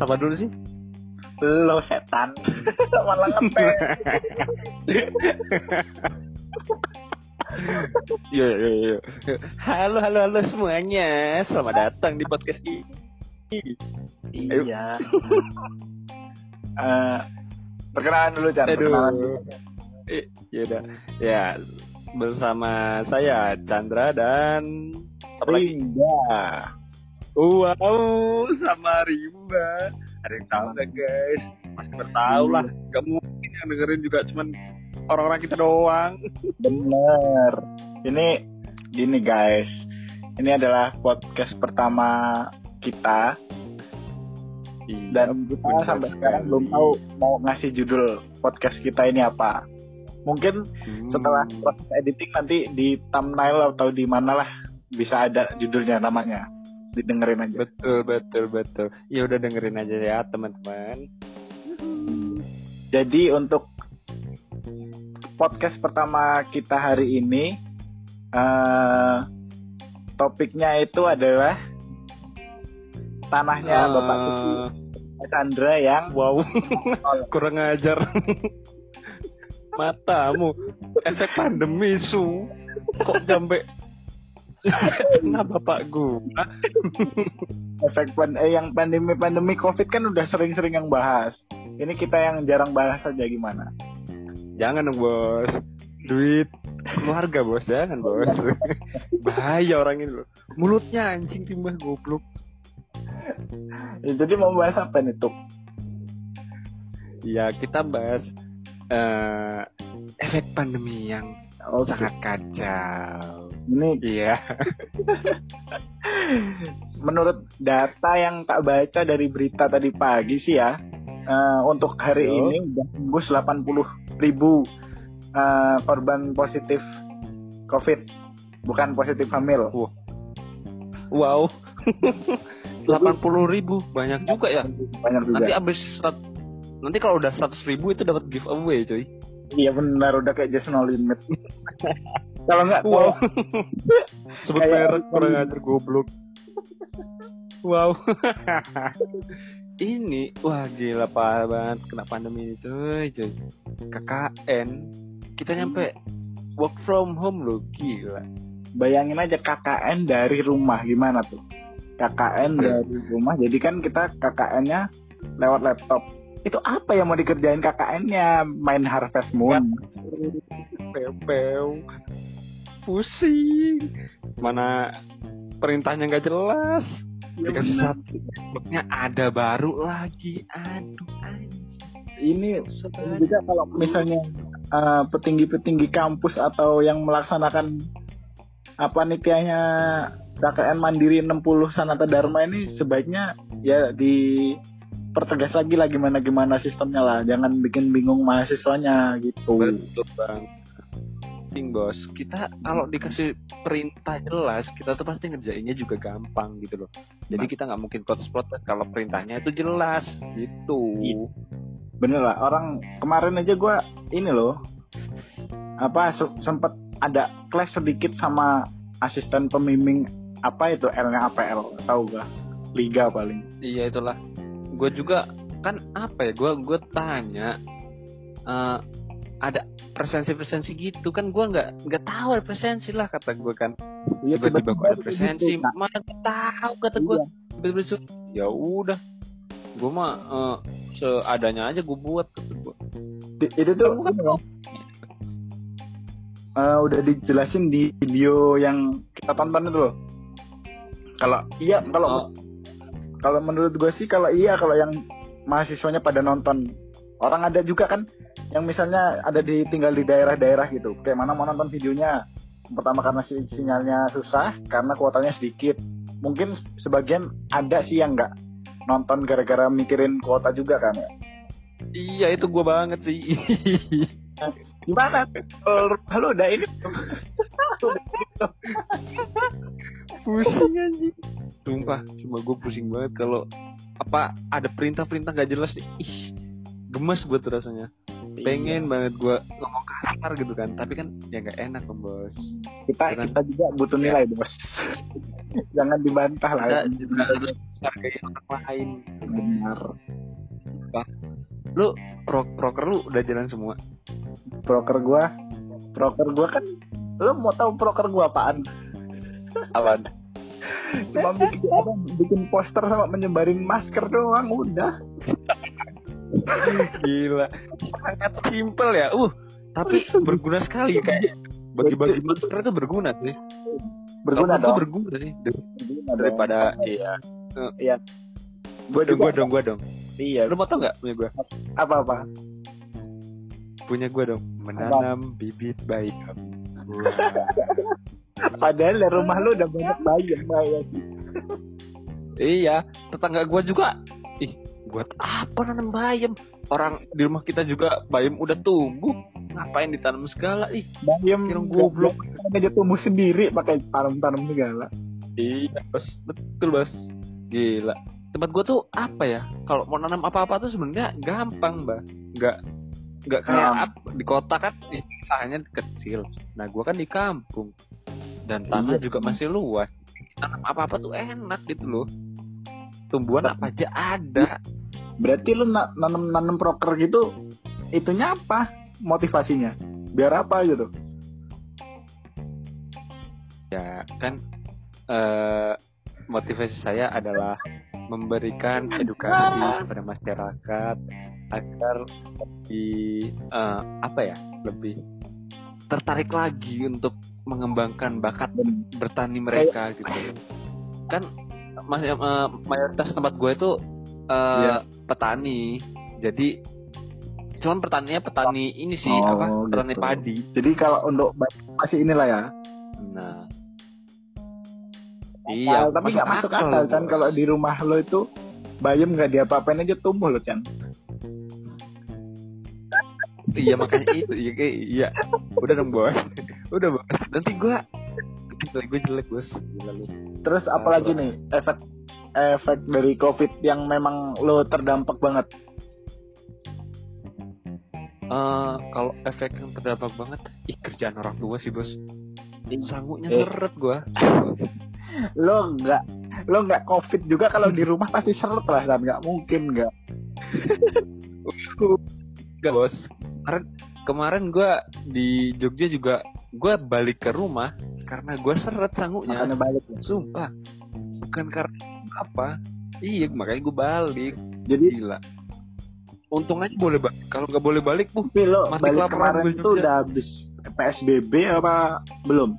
Siapa dulu sih? Lo setan. Malah ngepe. Yo, yo, yo. Halo, halo, halo semuanya. Selamat datang di podcast ini. Ayo. iya. Eh, perkenalan dulu Chan. Perkenalan dulu. Eh, ya udah. Ya, bersama saya Chandra dan apa lagi? Wow, sama Rimba. Ada yang tahu nggak guys? Pasti bertahu lah. Gak mungkin yang dengerin juga cuman orang-orang kita doang. Bener. Ini gini guys. Ini adalah podcast pertama kita dan kita sampai sekali. sekarang belum tahu mau ngasih judul podcast kita ini apa. Mungkin Hmm. setelah proses editing nanti di thumbnail atau di mana lah bisa ada judulnya namanya. Didengerin aja. betul betul betul. Ya udah dengerin aja ya teman-teman. Jadi untuk podcast pertama kita hari ini eh topiknya itu adalah tanahnya Eh, Bapak Suki Chandra yang Wow, kurang ajar. Matamu, efek pandemi su. Kok sampai kena bapak gua? efek pan eh, yang pandemi pandemi covid kan udah sering-sering yang bahas. Ini kita yang jarang bahas aja gimana? Jangan dong bos. Duit keluarga bos, jangan bos. Bahaya orang ini loh. Mulutnya anjing timbah goblok. Ya, jadi mau bahas apa nih tuh? Ya kita bahas eh, efek pandemi yang Oh, sangat kacau. Ini Iya. menurut data yang tak baca dari berita tadi pagi sih ya, eh, untuk hari Yo. ini udah tembus 80 ribu eh, korban positif COVID, bukan positif hamil. Wow. 80 ribu banyak juga ya. Banyak juga. Nanti abis nanti kalau udah 100 ribu itu dapat giveaway cuy. Iya benar, udah kayak just no limit. Kalau nggak, Wow. Sebut merek kurang ajar goblok. Wow. ini wah gila parah banget kena pandemi ini cuy, cuy. KKN kita nyampe work from home loh gila. bayangin aja KKN dari rumah gimana tuh? KKN Iya. dari rumah, jadi kan kita KKN-nya lewat laptop. Itu apa yang mau dikerjain KKN-nya? Main Harvest Moon. Pew Pusing. Mana perintahnya nggak jelas. Dikasih bener. satu bloknya ada baru lagi. Aduh. Ini juga kalau misalnya eh, petinggi-petinggi kampus atau yang melaksanakan apa nih kayaknya KKN Mandiri 60 Sanata Dharma ini sebaiknya ya di pertegas lagi lah gimana gimana sistemnya lah jangan bikin bingung mahasiswanya gitu Betul bang. Penting bos. Kita kalau dikasih perintah jelas, kita tuh pasti ngerjainnya juga gampang gitu loh. Jadi Nah. kita nggak mungkin protes-protes kalau perintahnya itu jelas gitu. Iya. bener lah orang kemarin aja gua ini loh apa se- sempet ada clash sedikit sama asisten pembimbing apa itu L-nya APL tahu gak liga paling Iya itulah. Gue juga kan apa ya? Gue gue tanya eh, ada presensi-presensi gitu kan gue nggak nggak tahu ada presensi lah kata gue kan Iya, tiba-tiba kok ada itu presensi gitu. Mana nggak tahu kata gue iya. tiba-tiba disuruh, ya udah gue mah eh, seadanya aja gue buat kata gue itu tuh kan eh, udah dijelasin di video yang kita tonton itu loh kalau iya kalau Oh. Kalau menurut gue sih kalau iya kalau yang mahasiswanya pada nonton. Orang ada juga kan yang misalnya ada di tinggal di daerah-daerah gitu. Kayak mana mau nonton videonya? Pertama karena si- sinyalnya susah karena kuotanya sedikit. Mungkin sebagian ada sih yang nggak nonton gara-gara mikirin kuota juga kan ya. Iya itu gue banget sih gimana? Kalau halo udah ini. Pusing anjing sumpah cuma gue pusing banget kalau apa ada perintah-perintah gak jelas nih. Ih gemes gue tuh rasanya. Pengen banget gue ngomong kasar gitu kan tapi kan ya nggak enak kan bos. Kita Kan- kita juga butuh nilai bos. Jangan dibantah lah. Kita juga harus hargai orang lain. Benar lu pro proker lu udah jalan semua? Broker gua. Broker gua kan lo mau tahu broker gua apaan? Apaan? Cuma bikin apa? Bikin poster sama menyebarin masker doang udah. Gila. Sangat simpel ya. Uh tapi berguna sekali kayak bagi-bagi masker itu berguna sih. Berguna dong. berguna sih. Berguna dong. daripada iya. Gua dong gua dong gua dong iya. Lu mau tau nggak punya gua? Apa apa punya gua dong. Menanam bibit bayi padahal di rumah lu udah banyak bayi yang bahaya iya. Tetangga gua juga. Ih buat apa nanam bayam? Orang di rumah kita juga bayam udah tumbuh. Ngapain ditanam segala? Ih bayam kira goblok. aja tumbuh sendiri pakai tanam-tanam segala. Iya bos. Betul bos. Gila tempat gua tuh apa ya? Kalau mau nanam apa-apa tuh sebenarnya gampang mbak. Nggak nggak kayak Nah. ap- di kota kan istilahnya kecil. Nah gua kan di kampung. Dan tanah Iya. juga masih luas. Tanam apa-apa tuh enak gitu loh. Tumbuhan apa aja ada. Berarti lu na- nanam nanam proker gitu itunya apa motivasinya? Biar apa gitu? Ya kan eh motivasi saya adalah memberikan edukasi kepada masyarakat agar lebih eh, apa ya lebih tertarik lagi untuk mengembangkan bakat bertani mereka gitu. Kan mas eh, mayoritas tempat gue itu eh, Iya. petani. Jadi cuman petaninya petani ini sih Oh, apa petani gitu. padi. Jadi kalau untuk masih inilah ya? Nah Iya tapi nggak masuk akal. kan Bos. kalau di rumah lo itu bayam nggak diapa-apain aja tumbuh lo Chan. Iya makanya itu. Iya iya. Udah dong bos. Udah bos. Nanti gua nilai gue jelek bos. Gila lu. terus apalagi nih? Efek efek dari covid yang memang lo terdampak banget. Eh, kalau efek yang terdampak banget ih kerjaan orang tua sih bos. Sangunya Eh. seret gua lo nggak lo nggak covid juga kalau di rumah pasti seret lah kan nggak mungkin nggak. Enggak bos. Kemarin kemarin gua di Jogja juga gua balik ke rumah karena gua seret sangunya. Makanya balik ya. sumpah. Bukan karena apa. Iya makanya gua balik. Jadi gila. Untung aja boleh balik. Kalau nggak boleh balik bu tapi lo balik kemarin gue itu juga. udah habis psbb apa? Belum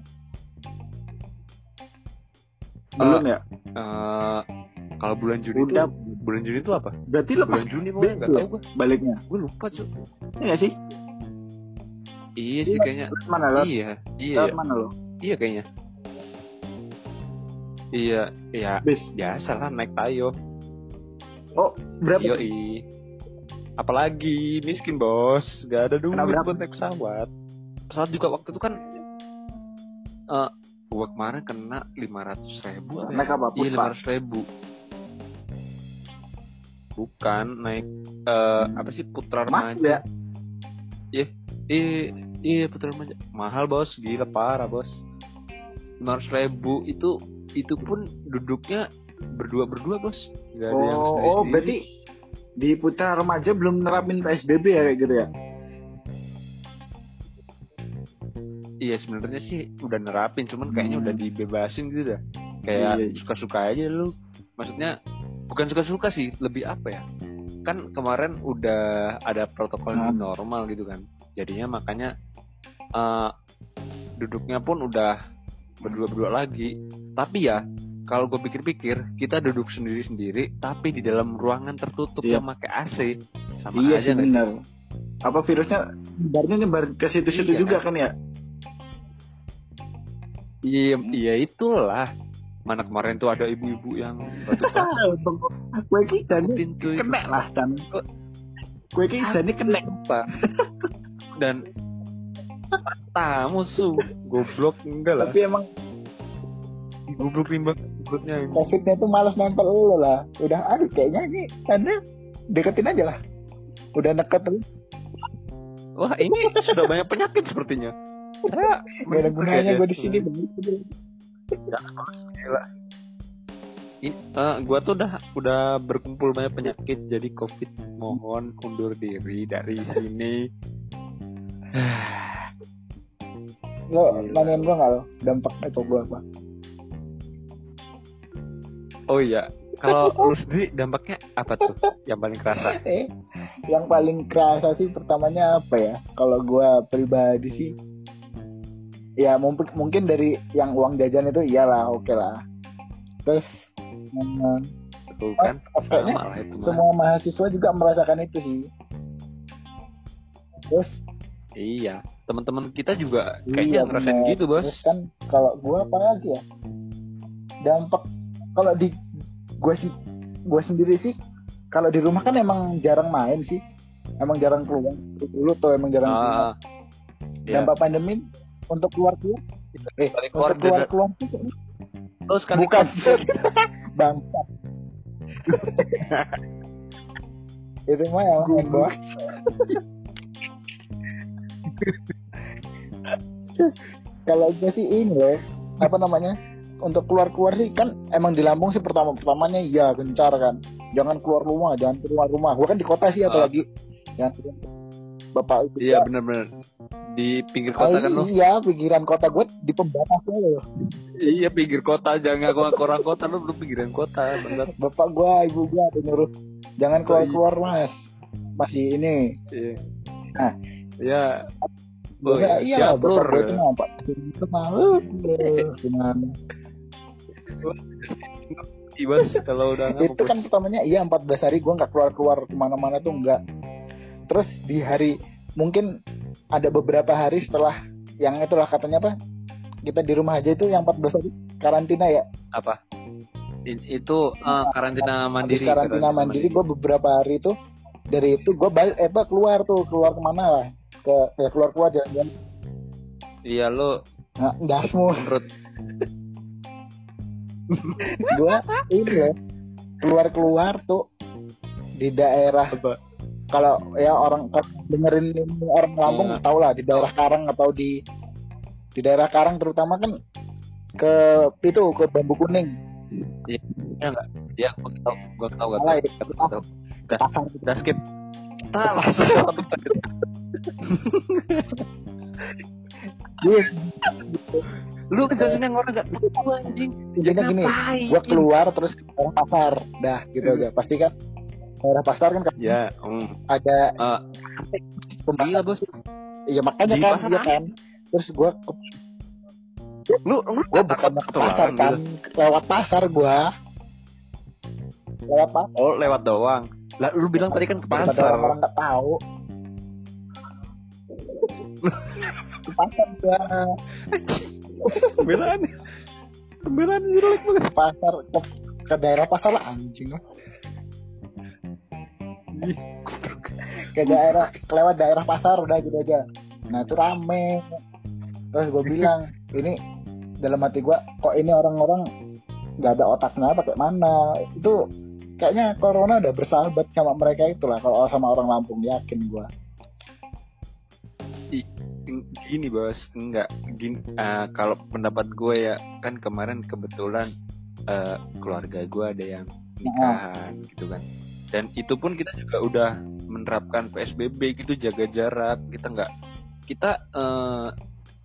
belum ya Eh, kalau bulan Juni Udah. itu bulan Juni itu apa? berarti lo pas Bulan Juni pokoknya nggak ya? tahu gue. baliknya Gue lupa cuy. Iya nggak sih Iya sih kayaknya. Mana lo Iya, iya, Lewat mana lo iya kayaknya. Iya, ya bis biasa lah naik tayo. oh berapa Yoi. Apalagi miskin bos, gak ada duit buat naik pesawat. Pesawat juga waktu itu kan, eh gua kemarin kena lima ratus ribu. apa ya? naik apa Iya lima ratus ribu. Bukan naik eh apa sih putra Mas remaja? ya Iya iya putra remaja. Mahal bos, gila parah bos. Lima ratus ribu itu itu pun duduknya berdua berdua bos. Gak ada yang oh, sendiri oh berarti di putra remaja belum nerapin psbb ya kayak gitu ya Iya sebenarnya sih udah nerapin, cuman kayaknya Hmm. udah dibebasin gitu dah. Kayak Iya. suka-suka aja lu. Maksudnya bukan suka-suka sih, lebih apa ya? Kan kemarin udah ada protokol Hmm. normal gitu kan. Jadinya makanya eh, duduknya pun udah berdua-berdua lagi. Tapi ya kalau gue pikir-pikir kita duduk sendiri-sendiri, tapi di dalam ruangan tertutup Iya. yang pakai AC sama iya aja sih benar apa virusnya nyebarnya nyebar ke situ-situ Iya. juga kan ya Iya, iya itulah. Mana kemarin tuh ada ibu-ibu yang nih Tin, cuy. kena lah Oh. kue kita nih kena Pak. Dan tamu su. Goblok enggak lah. Tapi emang goblok rimbang gobloknya ini. covidnya tuh malas nempel lo lah. Udah aduh kayaknya ini anda deketin aja lah. Udah terus. Wah ini sudah banyak penyakit sepertinya gak ada gunanya gue di sini Gila. in, eh, gua tuh udah udah berkumpul banyak penyakit jadi covid mohon undur diri dari sini. Lo nanyain gua nggak lo? Dampaknya ke gua apa? Oh iya kalau lu sendiri dampaknya apa tuh yang paling kerasa? Eh yang paling kerasa sih pertamanya apa ya? Kalau gua pribadi sih ya mungkin mungkin dari yang uang jajan itu iyalah oke lah terus eh, tuh kan? sama lah itu semua mahasiswa juga merasakan itu sih. Terus iya teman-teman kita juga Iya, kayaknya ngerasain bener. gitu bos. Terus kan kalau gua apa lagi ya? Dampak kalau di gua sih gua sendiri sih kalau di rumah kan emang jarang main sih. Emang jarang keluar dulu tuh emang jarang keluar. ya. dampak pandemi untuk keluar keluar? Eh keluar untuk keluar keluar tuh terus kan bukan. bangsat. Itu mah yang main bos kalau gue sih ini loh apa namanya? Untuk keluar keluar sih kan emang di Lampung sih pertama pertamanya iya gencar kan. Jangan keluar rumah jangan keluar rumah. Gue kan di kota sih apalagi. Jangan keluar. Bapak ibu iya bener-bener di pinggir kota kan lo? iya pikiran kota gue di pembatasnya loh iya pinggir kota jangan ngaku orang kota lo belum pinggiran kota bener bapak gue ibu gue ada nyuruh. Jangan keluar Oh, iya. keluar mas. Masih ini. Iya. Ah. ya Oh, iya, iya Lur. gue itu nampak itu malu gimana Iya, bos kalau udah nggak itu kan pertamanya iya 14 hari gue nggak keluar keluar ke mana-mana tuh enggak terus di hari mungkin ada beberapa hari setelah yang itulah katanya apa? Kita di rumah aja itu yang 14 hari karantina ya? Apa? I- itu eh, karantina Habis mandiri karantina mandiri gue beberapa hari itu dari itu gue balik eh apa keluar tuh keluar ke mana lah ke ya keluar keluar jalan-jalan. Iya lo nah, dasmu menurut gue ini loh keluar keluar tuh di daerah apa kalau ya orang dengerin orang Lampung Iya. tau lah di daerah Karang atau di di daerah Karang terutama kan ke itu ke bambu kuning. Ya enggak ya gua tau gua tau gak Salah, tau ya. Gak tau. ke pasar udah skip. Kita langsung tadi. Iya, lu kejelasin yang orang gak tahu anjing. Intinya gini gue keluar terus ke pasar dah gitu aja. Pasti kan daerah pasar kan ya mm. ada Eh, pembatas gila bos. Iya makanya Di kan iya ada? kan. Terus gue lu lu gue bukan ke pasar kan. lewat pasar gue lewat pasar. Oh lewat doang. Lah lu bilang tadi kan ke pasar. orang nggak tahu. Ke pasar gue belaan belaan jelek banget. Ke pasar ke, ke daerah pasar lah anjing. lah. Ke daerah kelewat daerah pasar udah gitu aja. Nah itu rame. Terus gue bilang ini dalam hati gue kok ini orang-orang nggak ada otaknya apa kayak mana? Itu kayaknya corona udah bersahabat sama mereka itulah kalau sama orang Lampung yakin gue gini bos. Enggak gini eh, kalau pendapat gue ya kan kemarin kebetulan eh, keluarga gue ada yang nikahan gitu kan dan itu pun kita juga udah menerapkan psbb gitu jaga jarak. Kita nggak kita eh,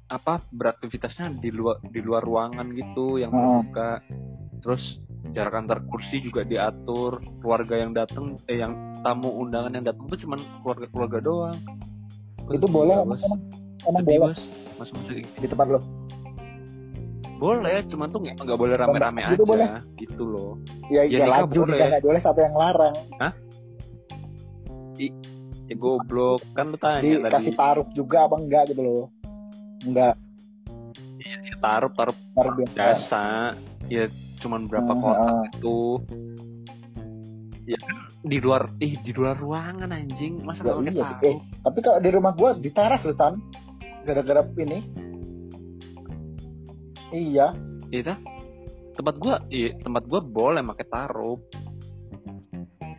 apa beraktivitasnya di luar di luar ruangan gitu yang Hmm. terbuka. Terus jarak antar kursi juga diatur. Keluarga yang datang eh yang tamu undangan yang datang tuh cuman keluarga keluarga doang. Itu boleh emang, bos emang, emang mas. Masuk di tempat lo boleh cuman tuh nggak nggak boleh rame-rame Itu aja boleh. gitu loh. Ya Ya, ya, nikah laju boleh. nggak boleh siapa yang larang. Ya goblok. Kan lu tanya dikasih tadi. taruh juga apa enggak gitu loh. Enggak. Taruh taruh luar biasa. jasa. Ya cuman berapa Ah, kotak ah. itu ya di luar ih di luar ruangan anjing. Masa Ya, iya, taruh? eh, tapi kalau di rumah gua di teras loh Tan. Gara-gara ini iya Iya dah. tempat gua iya, tempat gua boleh pakai taruh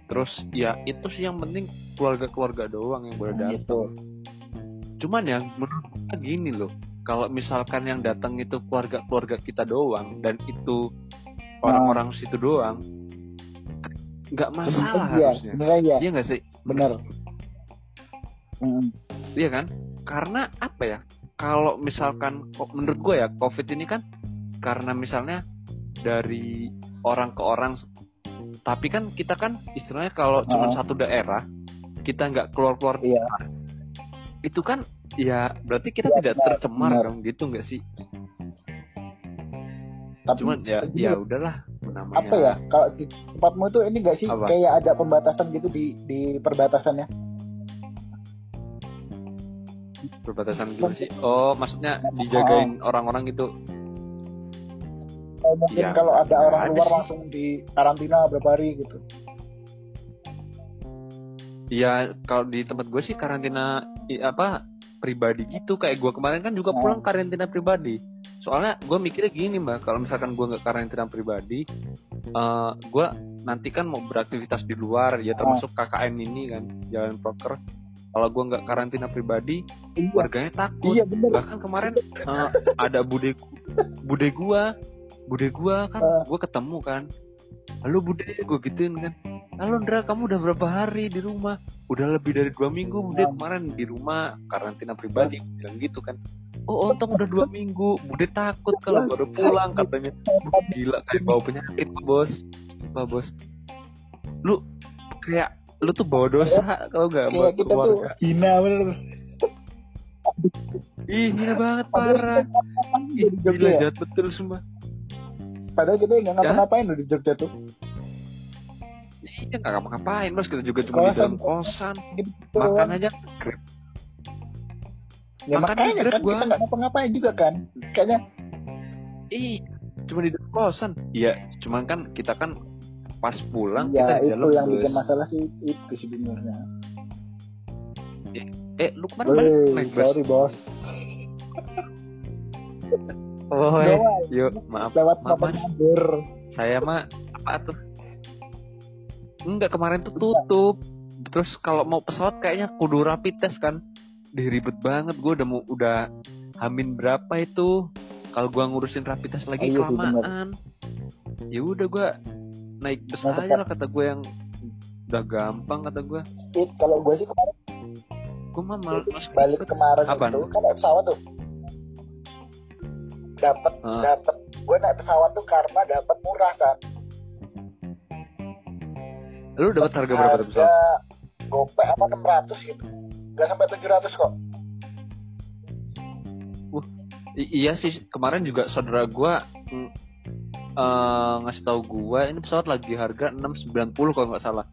terus ya itu sih yang penting keluarga-keluarga doang yang boleh datang gitu cuman ya menurut gini loh kalau misalkan yang datang itu keluarga keluarga kita doang dan itu orang-orang situ doang nggak masalah Iya, harusnya bener aja, iya nggak sih bener. Mm, Iya kan? Karena apa ya? Kalau misalkan menurut gue ya COVID ini kan karena misalnya dari orang ke orang, tapi kan kita kan istilahnya kalau cuma Oh. satu daerah kita nggak keluar keluar, Iya. itu kan ya berarti kita Iya, tidak benar, tercemar benar. dong gitu nggak sih? Tapi Cuman ya tapi ya udahlah namanya. apa ya? Kalau di tempatmu itu ini gak sih Apa? kayak ada pembatasan gitu di di perbatasannya? Perbatasan gitu sih. Oh maksudnya dijagain orang-orang gitu. Oh, mungkin Iya, kalau ada orang ada luar sih. langsung di karantina berapa hari gitu. Ya kalau di tempat gue sih karantina apa pribadi gitu kayak gue kemarin kan juga Oh. pulang karantina pribadi. Soalnya gue mikirnya gini mbak, kalau misalkan gue nggak karantina pribadi, eh gue nanti kan mau beraktivitas di luar, ya termasuk KKN ini kan jalan proker. Kalau gue nggak karantina pribadi, Iya, warganya takut. iya bener. Bahkan kemarin eh, ada bude bude gue, bude gue kan Eh. gue ketemu kan. Halo bude, gue gituin kan. Halo Ndra, kamu udah berapa hari di rumah? Udah lebih dari dua minggu, Bude Nah. kemarin di rumah karantina pribadi, bilang gitu kan. Oh, untung udah dua minggu, Bude takut kalau baru pulang katanya. Gila kayak bawa penyakit bos, Sumpah bos. Lu kayak lu tuh bawa dosa kalau nggak bawa Kayak kita tuh keluarga. hina bener. Ih, gila banget parah. Ih, gila jahat betul semua. Padahal kita nggak ngapa-ngapain loh di Jogja tuh. Iya nggak ngapa-ngapain bos, kita juga cuma di Kosan. dalam kosan, Gitu. makan aja grab. Ya makan makanya kan gua. kita nggak ngapa-ngapain juga kan. Kayaknya Ih, cuma di dalam kosan. Iya, cuman kan kita kan pas pulang ya kita itu yang bikin masalah sih itu sebenarnya. Eh, lu kemarin balik Wih, naik bus? sorry bos. Oh, eh. Yuk, maaf. lewat ngabur. Saya mah apa tuh? Enggak, kemarin tuh tutup. Terus kalau mau pesawat kayaknya kudu rapid test kan. Diribet banget gue udah mau udah hamin berapa itu. Kalau gua ngurusin rapid test lagi Oh, iya kelamaan. Ya udah gua naik bus Naik aja lah kata gue yang udah gampang kata gue. It, kalau gue sih kemarin Gue mah mal balik kemarin Apaan? itu kan naik pesawat tuh. Dapat Ah. dapat gue naik pesawat tuh karena dapat murah kan. Lu dapat harga berapa tuh pesawat? Gopay apa 600 gitu. Gak sampai 700 kok. I- iya sih kemarin juga saudara gua eh, ngasih tahu gua ini pesawat lagi harga 690 kalau nggak salah.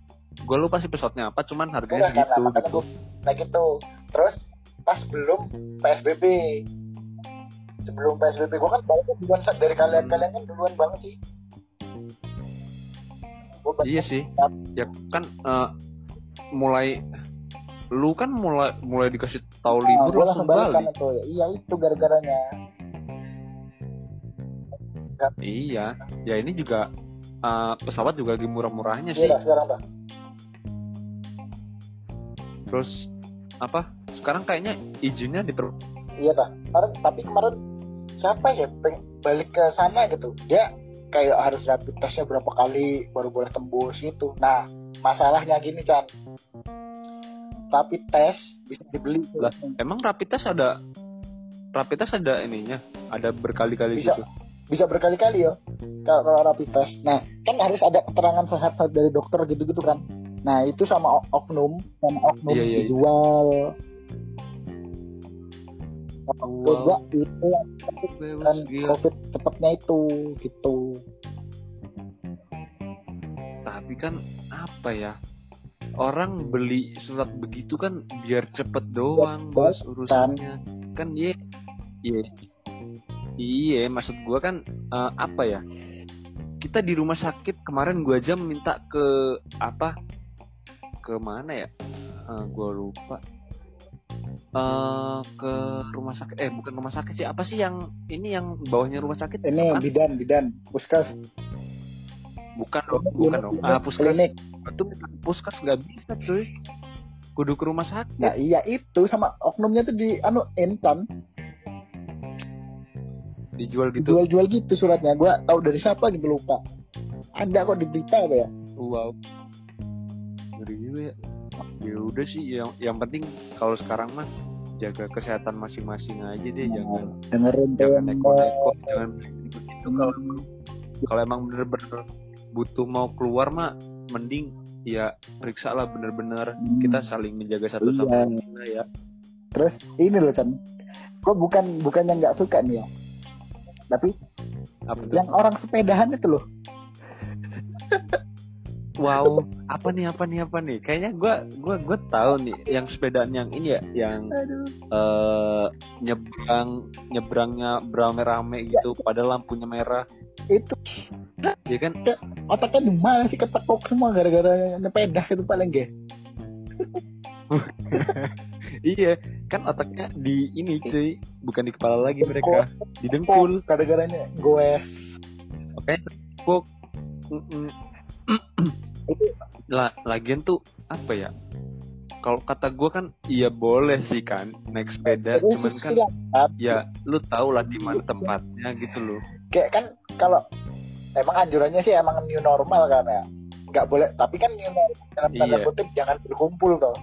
Gua lupa sih pesawatnya apa, cuman harganya Udah kan, segitu makanya gitu. gue naik itu. Terus pas belum PSBB. Sebelum PSBB gue kan baliknya duluan dari kalian-kalian kan duluan banget sih. Gue Iya sih. Ya kan eh, mulai lu kan mulai mulai dikasih tahu Nah, libur gue langsung balik kan. Iya itu gara-garanya. Iya. Ya ini juga eh, pesawat juga lagi murah-murahnya sih. Iya sekarang tuh. Terus apa? Sekarang kayaknya izinnya diper Iya dah. Kemarin, tapi kemarin siapa ya balik ke sana gitu. Dia kayak harus rapid testnya berapa kali baru boleh tembus gitu. Nah masalahnya gini kan. Rapid test bisa dibeli. Lah, Emang rapid test ada rapid test ada ininya, ada berkali-kali Bisa. gitu. Bisa berkali-kali ya kalau, rapid test. Nah, kan harus ada keterangan sehat dari dokter gitu-gitu kan. Nah, itu sama oknum, sama oknum Iya, iya, iya. dijual. Wow. Kedua itu yang kan Gila. covid cepetnya itu gitu. Tapi kan apa ya? Orang beli surat begitu kan biar cepet doang, bos urusannya. Kan iya, iya, iya. Maksud gua kan eh, apa ya? Kita di rumah sakit kemarin gua aja minta ke apa? Ke mana ya? Eh, gua lupa. Eh ke rumah sakit. Eh bukan rumah sakit sih. Apa sih yang ini yang bawahnya rumah sakit? Ini Apaan? bidan, bidan, puskes, Bukan dong, bukan dong. Ah, puskes. klinik. itu puskes nggak bisa cuy kudu ke rumah sakit Nah, iya itu sama oknumnya tuh di anu intan. Dijual gitu. Jual-jual gitu suratnya. Gue tahu dari siapa gitu lupa. Ada kok di berita apa ya? Wow. Ngeri juga ya. Ya udah sih yang yang penting kalau sekarang mah jaga kesehatan masing-masing aja deh jangan dengerin jangan neko-neko jangan begitu. Kalau kalau emang bener-bener butuh mau keluar mah mending ya periksa lah bener-bener. Hmm. kita saling menjaga satu sama Iya. lain ya. Terus ini loh kan gue bukan bukan yang nggak suka nih ya tapi apa tuh? yang orang sepedahan itu loh. Wow apa nih apa nih apa nih? Kayaknya gua gua gua tahu nih yang sepedaan yang ini ya yang eh nyebrang nyebrangnya berame-rame gitu padahal lampunya merah. Itu. Ya kan? Otaknya di mana sih ketekuk semua gara-gara nyepedah itu paling gak iya kan otaknya di ini cuy bukan di kepala lagi mereka di dengkul. gara-garanya goes. Oke kok Mm-mm. lah lagian tuh apa ya? Kalau kata gua kan iya boleh sih kan naik sepeda cuman kan ya lu tau lah di mana tempatnya gitu loh. Kayak kan kalau emang anjurannya sih emang new normal kan ya? Nggak boleh tapi kan new normal dalam tanda Iya. kutip jangan berkumpul toh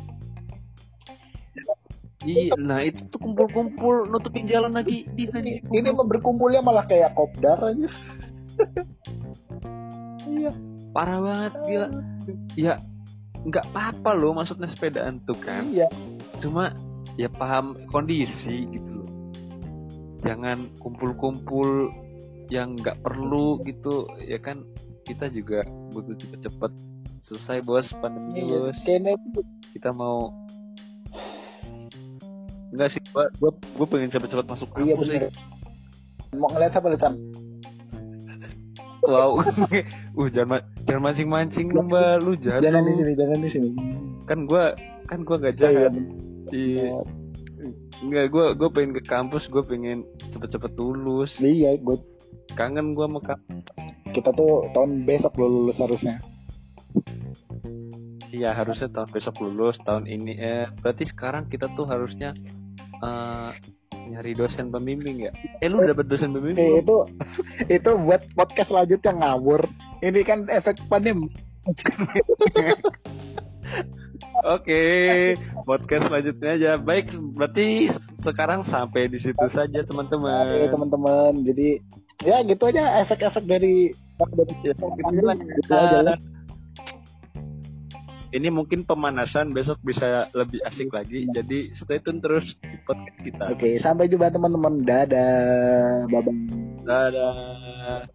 Iya, nah itu tuh kumpul-kumpul nutupin jalan lagi di ini, ini berkumpulnya malah kayak kopdar aja. Iya, parah banget gila. Ya nggak apa-apa loh maksudnya sepedaan tuh kan. iya. Cuma ya paham kondisi gitu loh. Jangan kumpul-kumpul yang nggak perlu gitu. Ya kan kita juga butuh cepet-cepet. Selesai bos pandemi iya bos. kayaknya kita mau enggak sih gua gua, gua pengen cepet-cepet masuk iya kampus sih. bener mau ngeliat apa Litan? Wow, uh jangan jangan mancing-mancing lu mbak, lu jahat. jangan lu. di sini jangan di sini Kan gua kan gua gak Oh, iya. jahat. Iya. Enggak, gua gua pengen ke kampus, gua pengen cepet-cepet lulus. iya gue Kangen gua sama kampus. kita tuh tahun besok lo lulus harusnya Iya, harusnya tahun besok lulus, tahun ini eh berarti sekarang kita tuh harusnya eh nyari dosen pembimbing ya. Eh lu dapet dosen Eh, pembimbing? itu itu buat podcast selanjutnya ngawur ini kan efek pandemi Oke, podcast selanjutnya aja. Baik, berarti sekarang sampai di situ saja Oke teman-teman. teman-teman jadi ya gitu aja efek-efek dari Ya, pandemi gitu aja lah Ini mungkin pemanasan, besok bisa lebih asik lagi. Jadi stay tune terus di podcast kita. Oke, sampai jumpa teman-teman. Dadah. Bye bye. Dadah.